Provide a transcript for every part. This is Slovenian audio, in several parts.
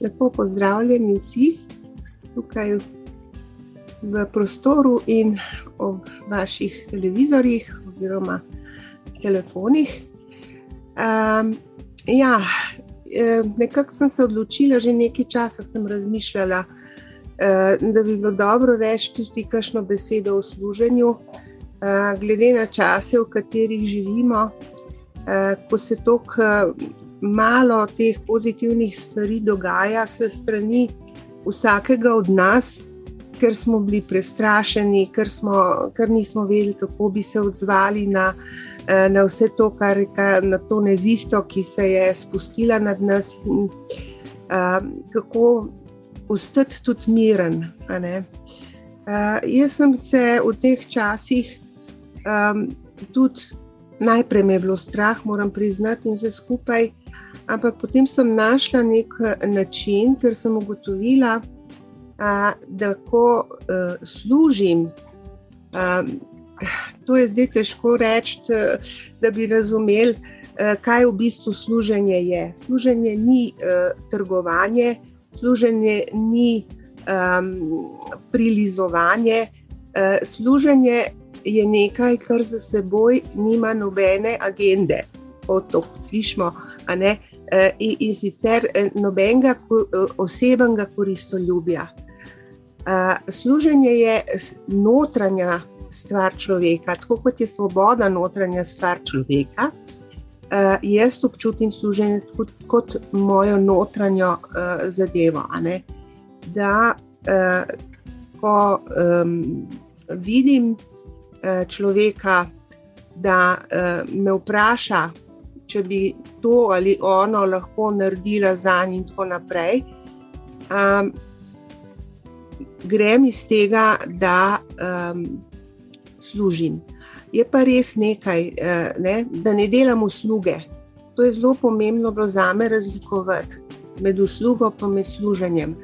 lepo pozdravljeni vsi tukaj v prostoru in ob vaših televizorjih oziroma telefonih. Um, ja, nekako sem se odločila, že nekaj časa sem razmišljala, da bi bilo dobro reči tudi kakšno besedo o služenju, glede na čase, v katerih živimo, ko se toliko malo teh pozitivnih stvari dogaja se strani vsakega od nas, ker smo bili prestrašeni, ker, smo, ker nismo vedeli, kako bi se odzvali na, eh, na vse to, kar je na to nevihto, ki se je spustila nad nas. In, um, kako ostati tudi miren. Uh, jaz sem se v teh časih um, tudi najprej me je bilo strah, moram priznati, in vse skupaj. Ampak potem sem našla nek eh, način, ker sem ugotovila, a, da ko a, eh, služim. A, to je zdaj težko reči, da bi razumeli, a, kaj v bistvu služenje je. Služenje ni a, trgovanje, služenje ni a, prilizovanje, a, služenje je nekaj, kar za seboj nima nobene agende. Kot to slišimo, e, in, in sicer e, nobenega e, osebnega koristoljubja. Služenje je notranja stvar človeka, tako kot je svoboda notranja stvar človeka. E, jaz občutim služenje kot, kot mojo notranjo e, zadevo. Da, e, ko e, vidim e, človeka, da e, me vpraša, če bi to ali ono lahko naredila za njim, in tako naprej. Um, grem iz tega, da um, služim. Je pa res nekaj, uh, ne, da ne delam usluge. To je zelo pomembno za me razlikovati med uslugo in med služenjem.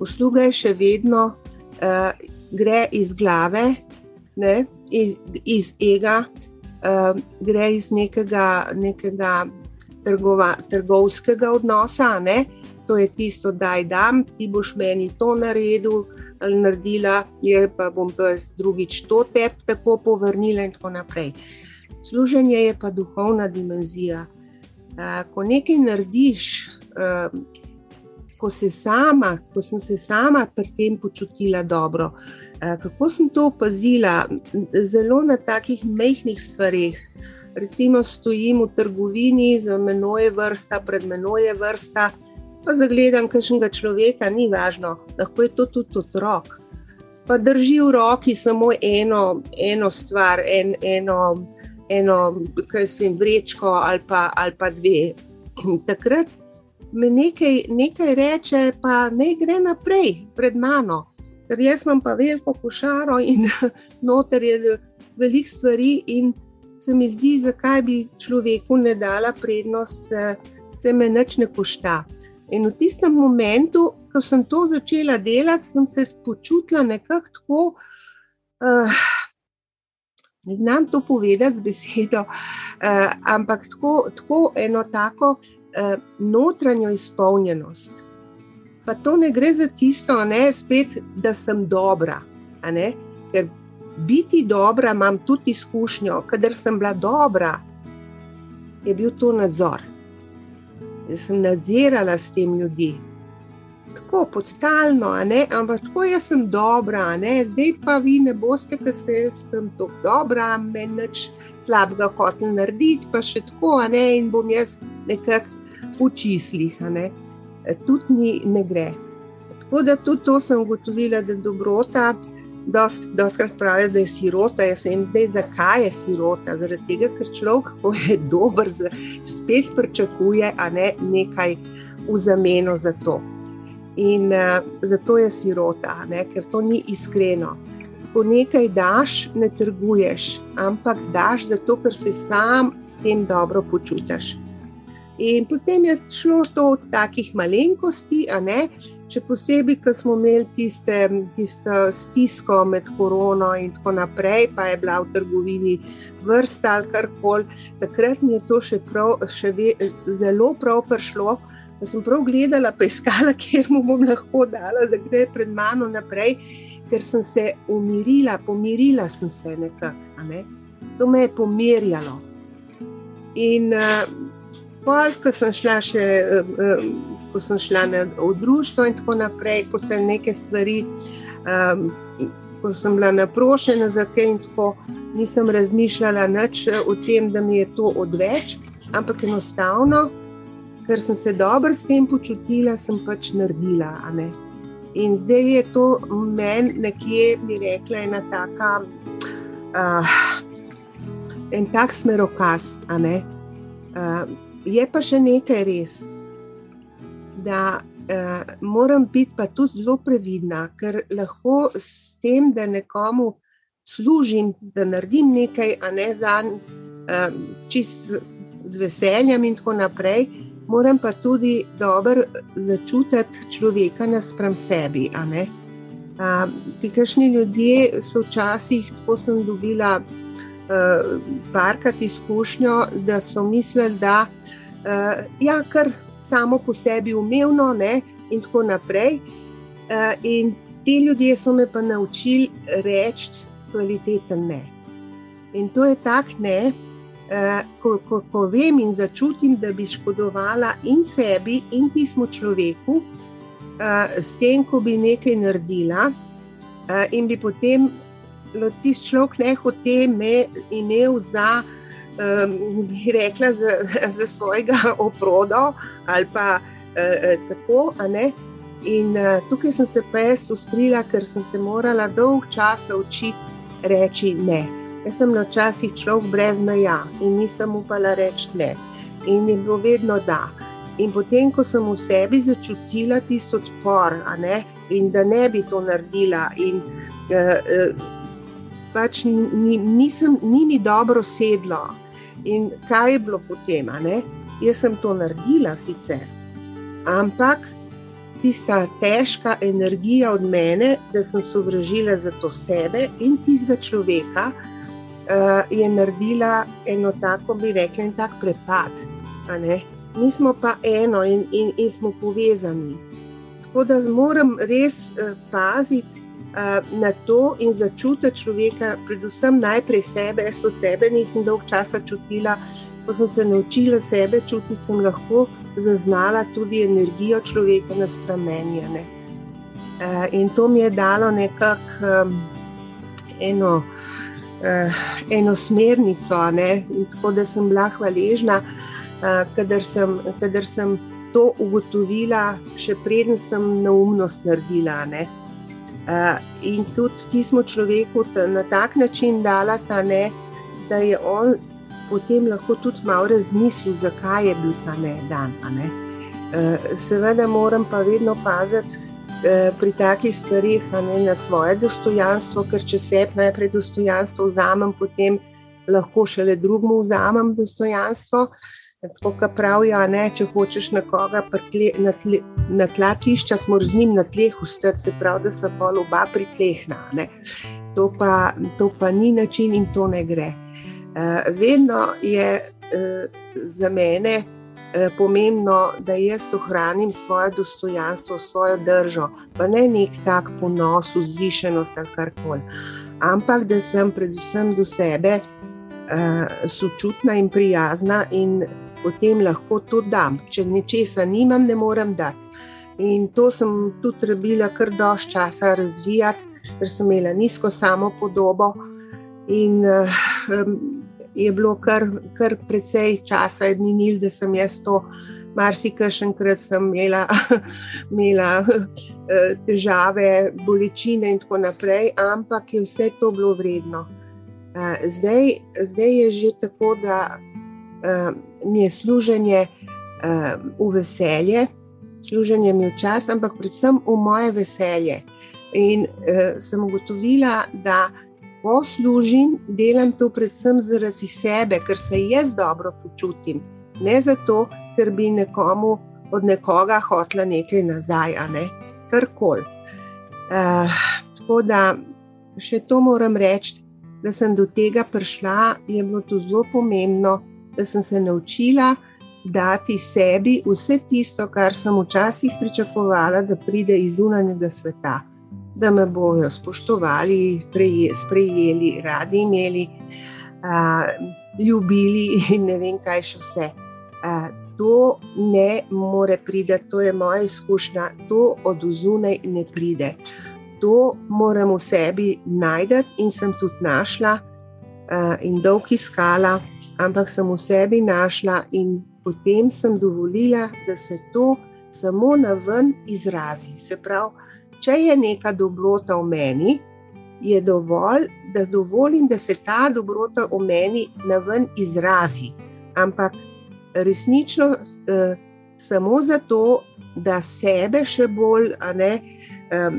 Usluga je še vedno, uh, gre iz glave, ne, iz, iz ega, gre iz nekega, nekega trgova, trgovskega odnosa. Ne? To je tisto, da je dam, ti boš meni to naredil ali naredila, je pa bom pa drugič to tebi tako povrnila in tako naprej. Služenje je pa duhovna dimenzija. Ko nekaj narediš, ko, sama, ko sem se sama pri tem počutila dobro, kako sem to opazila? Zelo na takih mehkih stvareh. Recimo, stojim v trgovini, za menoj je vrsta, pred menoj je vrsta, pa zagledam kakšnega človeka, ni važno, lahko je to tudi otrok. Pa drži v roki samo eno, eno stvar, en, eno, eno kaj se jim vrečko ali pa, ali pa dve. Takrat me nekaj, nekaj reče, pa ne gre naprej pred mano ker jaz imam pa veliko košaro in noter je veliko stvari, in se mi zdi, zakaj bi človeku ne dala prednost, se me nič ne košta. In v tistem momentu, ko sem to začela delati, sem se počutila nekako tako. Uh, ne znam to povedati z besedo, uh, ampak tako, tako eno tako uh, notranjo izpolnjenost pa to ne gre za tisto, ne, spet, da sem dobra. Ker biti dobra, imam tudi izkušnjo, kadar sem bila dobra, je bil to nadzor. Jaz sem nadzirala s tem ljudi. Tako podtalno, ampak tako jaz sem dobra, zdaj pa vi ne boste, ker ste jaz tam tako dobra, meni nič slabega hotel narediti, pa še tako, in bom jaz nekako v čislih. Eh, tudi ni, ne gre. Tako da tudi to sem ugotovila, da je dobrota. Doskrat pravijo, da je sirota. Jaz sem zdaj, zakaj je sirota? Zaradi tega, ker človek, ko je dober, spet pričakuje, ne nekaj v zameno za to. In uh, zato je sirota, ne? ker to ni iskreno. Ko nekaj daš, ne trguješ, ampak daš zato, ker se sam s tem dobro počutiš. In potem je šlo to od takih malenkosti, še posebej, ko smo imeli tiste, tisto stisko med korono in tako naprej, pa je bila v trgovini vrsta ali kar koli. Takrat mi je to še, prav, še ve, zelo prav prišlo, Da sem prav gledala, pa iskala, kjer mu bom lahko dala, da gre pred mano naprej, ker sem se umirila, pomirila sem se nekako. Ne? To me je pomirjalo. In uh, ko sem šla še. Uh, uh, ko sem šla na, v društvo in tako naprej, ko sem neke stvari, um, ko sem bila naprošena za kaj in tako, nisem razmišljala nič o tem, da mi je to odveč, ampak enostavno, ker sem se dobro s tem počutila, sem pač naredila. In zdaj je to meni nekje, bi rekla, ena taka. Uh, En tak smerokaz. Uh, je pa še nekaj res da uh, moram biti pa tudi zelo previdna, ker lahko s tem, da nekomu služim, da naredim nekaj, a ne za en, uh, čist z veseljem in tako naprej. Moram pa tudi dobro začutiti človeka nasprem sebi. Uh, Kajšni ljudje so včasih, tako sem dobila uh, parkrat izkušnjo, da so mislili, da uh, ja, kar samo po sebi umevno, ne, in tako naprej. Uh, in ti ljudje so me pa naučili reči kvaliteten ne. In to je tak ne, uh, ko, ko, ko vem in začutim, da bi škodovala in sebi, in tismu človeku, uh, s tem, ko bi nekaj naredila, in bi potem tisti človek ne hotel me imel za um, bi rekla, za, za svojega oprodo ali pa uh, tako. In uh, tukaj sem se pa jaz ustrila, ker sem se morala dolg časa učiti reči ne. Jaz sem na časih človek brez meja in nisem upala reči ne. In je bilo vedno da. In potem, ko sem v sebi začutila tisto odpor, in da ne bi to naredila, in uh, uh, pač ni, nisem, ni mi dobro sedlo. In kaj je bilo potem? Jaz sem to naredila, sicer. Ampak tista težka energija od mene, da sem sovražila za to sebe in tistega človeka, uh, je naredila eno tako, bi rekla, en tak prepad. Mi smo pa eno in, in, in smo povezani. Tako da moram res uh, paziti na to in začutiti človeka, predvsem najprej sebe. Jaz od sebe nisem dolgo časa čutila, ko sem se naučila sebe čutiti, sem lahko zaznala tudi energijo človeka na spremenjene. In to mi je dalo nekako eno, eno smernico, ne? tako da sem bila hvaležna, kadar sem, kadar sem to ugotovila, še preden sem neumnost naredila. Ne? Uh, in tudi ti smo človeku na tak način dala ta ne, da je on potem lahko tudi malo razmislil, zakaj je bil ta ne dan. Ne. Seveda moram pa vedno paziti pri takih stvarih ne, na svoje dostojanstvo, ker če se najprej dostojanstvo vzamem, potem lahko šele drugmu vzamem dostojanstvo. Uh, Tako kot pravijo, ne, če hočeš nekoga tle, na, tle, na tla tiščati, moraš z njim na tleh ustati, se pravi, da se pa oba pritlehna. To to pa ni način in to ne gre. Uh, vedno je uh, za mene uh, pomembno, da jaz ohranim svoje dostojanstvo, svojo držo, pa ne nek tak ponos, vzvišenost ali karkoli. Ampak da sem predvsem do sebe uh, sočutna in prijazna in potem lahko to dam. Če nečesa nimam, ne morem dati. In to sem tudi trebila kar dož časa razvijati, ker sem imela nizko samo podobo. In uh, je bilo kar, kar precej časa, da minil, da sem jaz to. Marsikajkrat sem imela, imela uh, težave, bolečine in tako naprej, ampak je vse to bilo vredno. Uh, zdaj, zdaj je že tako, da mi je služenje uh, v veselje, služenje mi je v čas, ampak predvsem v moje veselje. In uh, sem ugotovila, da ko služim, delam to predvsem zaradi sebe, ker se jaz dobro počutim, ne zato, ker bi nekomu od nekoga hotla nekaj nazaj, ne karkoli. Uh, tako da še to moram reči, da sem do tega prišla, je bilo to zelo pomembno da sem se naučila dati sebi vse tisto, kar sem včasih pričakovala, da pride iz zunanjega sveta, da me bodo spoštovali, sprejeli, radi imeli, a, ljubili in ne vem, kaj še vse. A, to ne more priti, to je moja izkušnja, to od zunaj ne pride. To moram v sebi najti in sem tudi našla, uh, in dolg iskala, ampak sem v sebi našla, in potem sem dovolila, da se to samo na ven izrazi. Se pravi, če je neka dobrota v meni, je dovolj, da dovolim, da se ta dobrota v meni na ven izrazi. Ampak resnično uh, samo zato, da sebe še bolj, ne, um,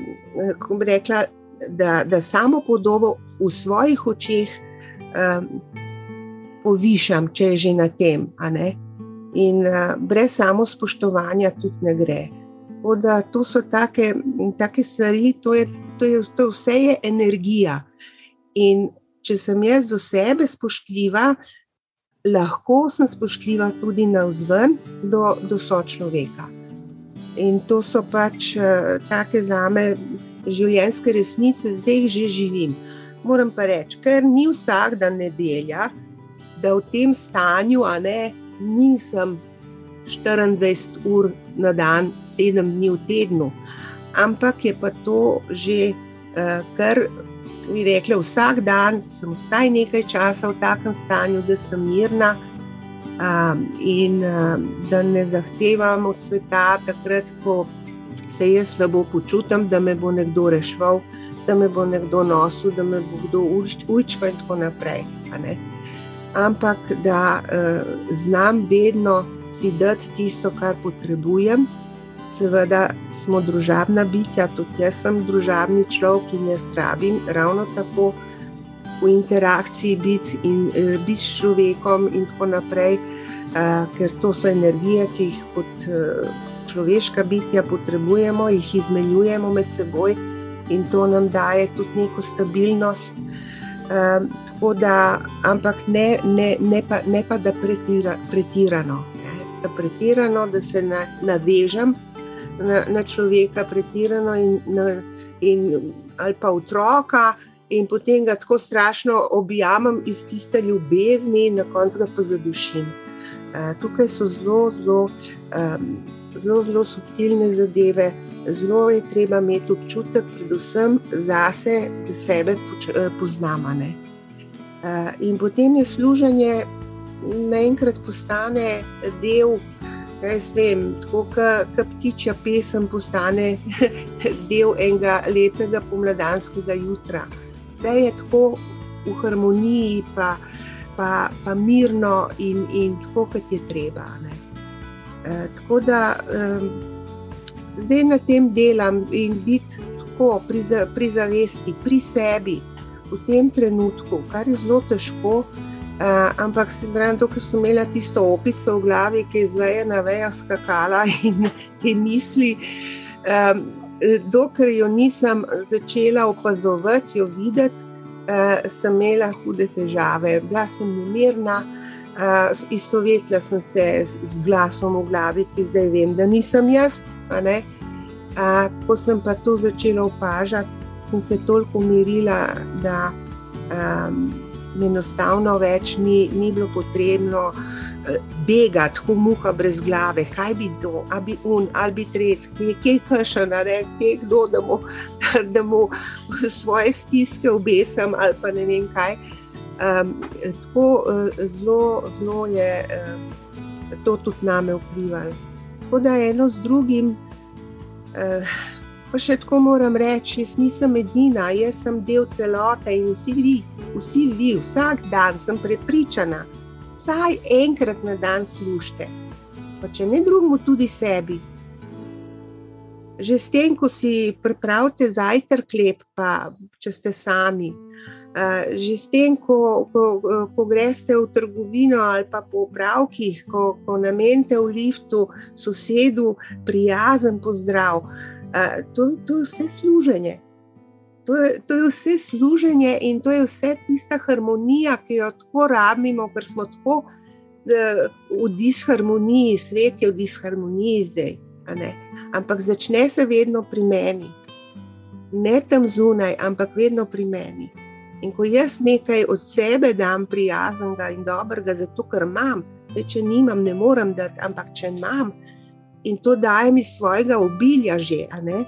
kako bi rekla, da, da samo podobo v svojih očeh um, povišam, če je že na tem. In uh, brez samo spoštovanja tudi ne gre. Da, to so take, take stvari, to je, to je, to vse je energija. In če sem jaz do sebe spoštljiva, lahko sem spoštljiva tudi na vzven do, do sočloveka. In to so pač uh, take za me življenjske resnice, zdaj jih že živim. Moram pa reči, ker ni vsak dan nedelja, da v tem stanju, ne nisem 24 ur na dan, 7 dni v tednu, ampak je pa to že uh, kar mi rekli, vsak dan sem vsaj nekaj časa v takem stanju, da sem mirna um, in um, da ne zahtevam od sveta, takrat, ko se jaz slabo počutim, da me bo nekdo reševal, da me bo nekdo nosil, da me bo kdo učil in tako naprej. Ampak da uh, znam vedno si dati tisto, kar potrebujem. Seveda smo družabna bitja, tudi jaz sem družabni človek in jaz rabim ravno tako v interakciji biti in uh, biti s človekom in tako naprej, uh, ker to so energije, ki jih kot uh, človeška bitja potrebujemo, jih izmenjujemo med seboj in to nam daje tudi neko stabilnost. Uh, da, ampak ne, ne, ne, pa, ne pa da pretira, pretirano. Ne, da pretirano, da se na, navežem na, na človeka, pretirano in, na, in, ali pa otroka, in potem ga tako strašno objamem iz tiste ljubezni, in na koncu ga pa zadušim. Uh, tukaj so zelo, zelo, um, zelo, zelo subtilne zadeve, zelo je treba imeti občutek, predvsem zase, da sebe poznamo. Uh, in potem je služenje naenkrat postane del kaj s tem, tako kot ptičja pesem postane del enega lepega pomladanskega jutra. Vse je tako v harmoniji, pa, pa, pa mirno in, in tako, kot je treba. E, tako da um, zdaj na tem delam in biti tako pri, pri zavesti, pri sebi v tem trenutku, kar je zelo težko. Uh, ampak se pravi, to, ker sem imela tisto opico v glavi, ki je zdaj na vejo skakala in te misli. Um, dokler jo nisem začela opazovati, jo videti, uh, sem imela hude težave. Bila sem nemirna, uh, istovetila sem se z glasom v glavi, ki zdaj vem, da nisem jaz. Uh, ko sem pa to začela opažati, sem se toliko umirila, da. Um, enostavno več ni, ni bilo potrebno eh, begati, kot muha brez glave, kaj bi to, ali bi un, ali bi tret, kje je kje je kdo, da mu, da mu svoje stiske obesam ali pa ne vem kaj. Um, tako eh, zelo, zelo je uh, to tudi name vplivalo. Tako da eno z drugim. Uh, Pa še tako moram reči, jaz nisem edina, jaz sem del celote in vsi vi, vsi vi, vsak dan sem prepričana, vsaj enkrat na dan služite, pa če ne drugemu, tudi sebi. Že s tem, ko si pripravite zajtrk lep, pa če ste sami. Že s tem, ko, ko, ko greste v trgovino ali pa po upravkih, ko, ko namenite v liftu sosedu prijazen pozdrav to, to je vse služenje. To je, to je vse služenje in to je vse tista harmonija, ki jo tako rabimo, ker smo tako v disharmoniji, svet je v disharmoniji zdaj. Ampak začne se vedno pri meni, ne tam zunaj, ampak vedno pri meni. In ko jaz nekaj od sebe dam prijaznega in dobrega, zato ker imam, Zdaj, če nimam, ne morem dati, ampak če imam in to dajem iz svojega obilja, že, ne?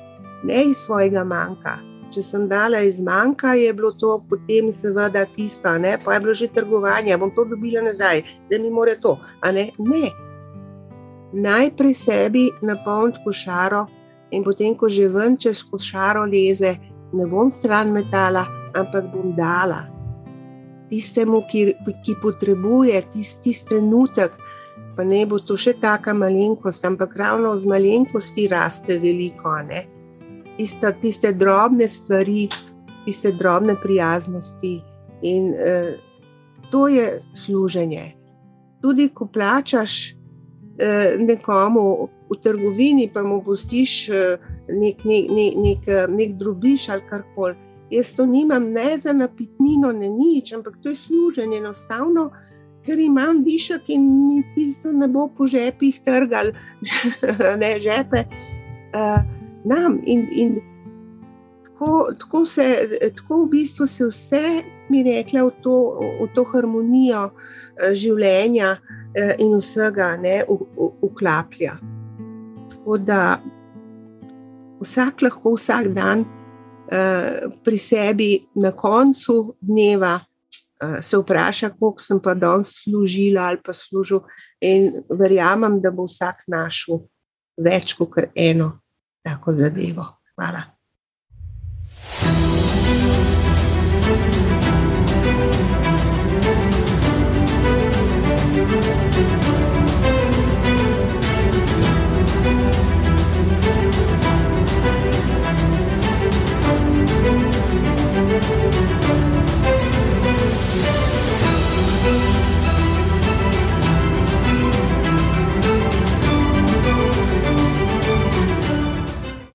ne iz svojega manjka. Če sem dala iz manjka, je bilo to potem seveda tisto, ne? pa je bilo že trgovanje, bom to dobila nazaj, da mi more to. Ne? ne. Najprej sebi napolniti košaro in potem, ko že ven čez košaro leze, ne bom stran metala, ampak bom dala tistemu, ki, ki potrebuje tisti tist trenutek, pa ne bo to še tako malenkost, ampak ravno z malenkosti raste veliko. Tiste, tiste drobne stvari, tiste drobne prijaznosti. In eh, to je služenje. Tudi ko plačaš eh, nekomu v trgovini, pa mu postiš eh, nek, nek, nek, nek, nek drobiš ali karkoli. Jaz to nimam ne za napitnino, ne nič, ampak to je služenje enostavno, ker imam višek in mi tisto ne bo po žepih trgal, ne žepe. Uh, nam in, in tako, tako, se, tako v bistvu se vse, mi rekla, v to, v to harmonijo uh, življenja uh, in vsega ne, uklaplja. Tako da vsak lahko vsak dan. Eh, pri sebi na koncu dneva uh, se vpraša, koliko sem pa danes služila ali pa služil, in verjamem, da bo vsak našel več kot eno tako zadevo. Hvala.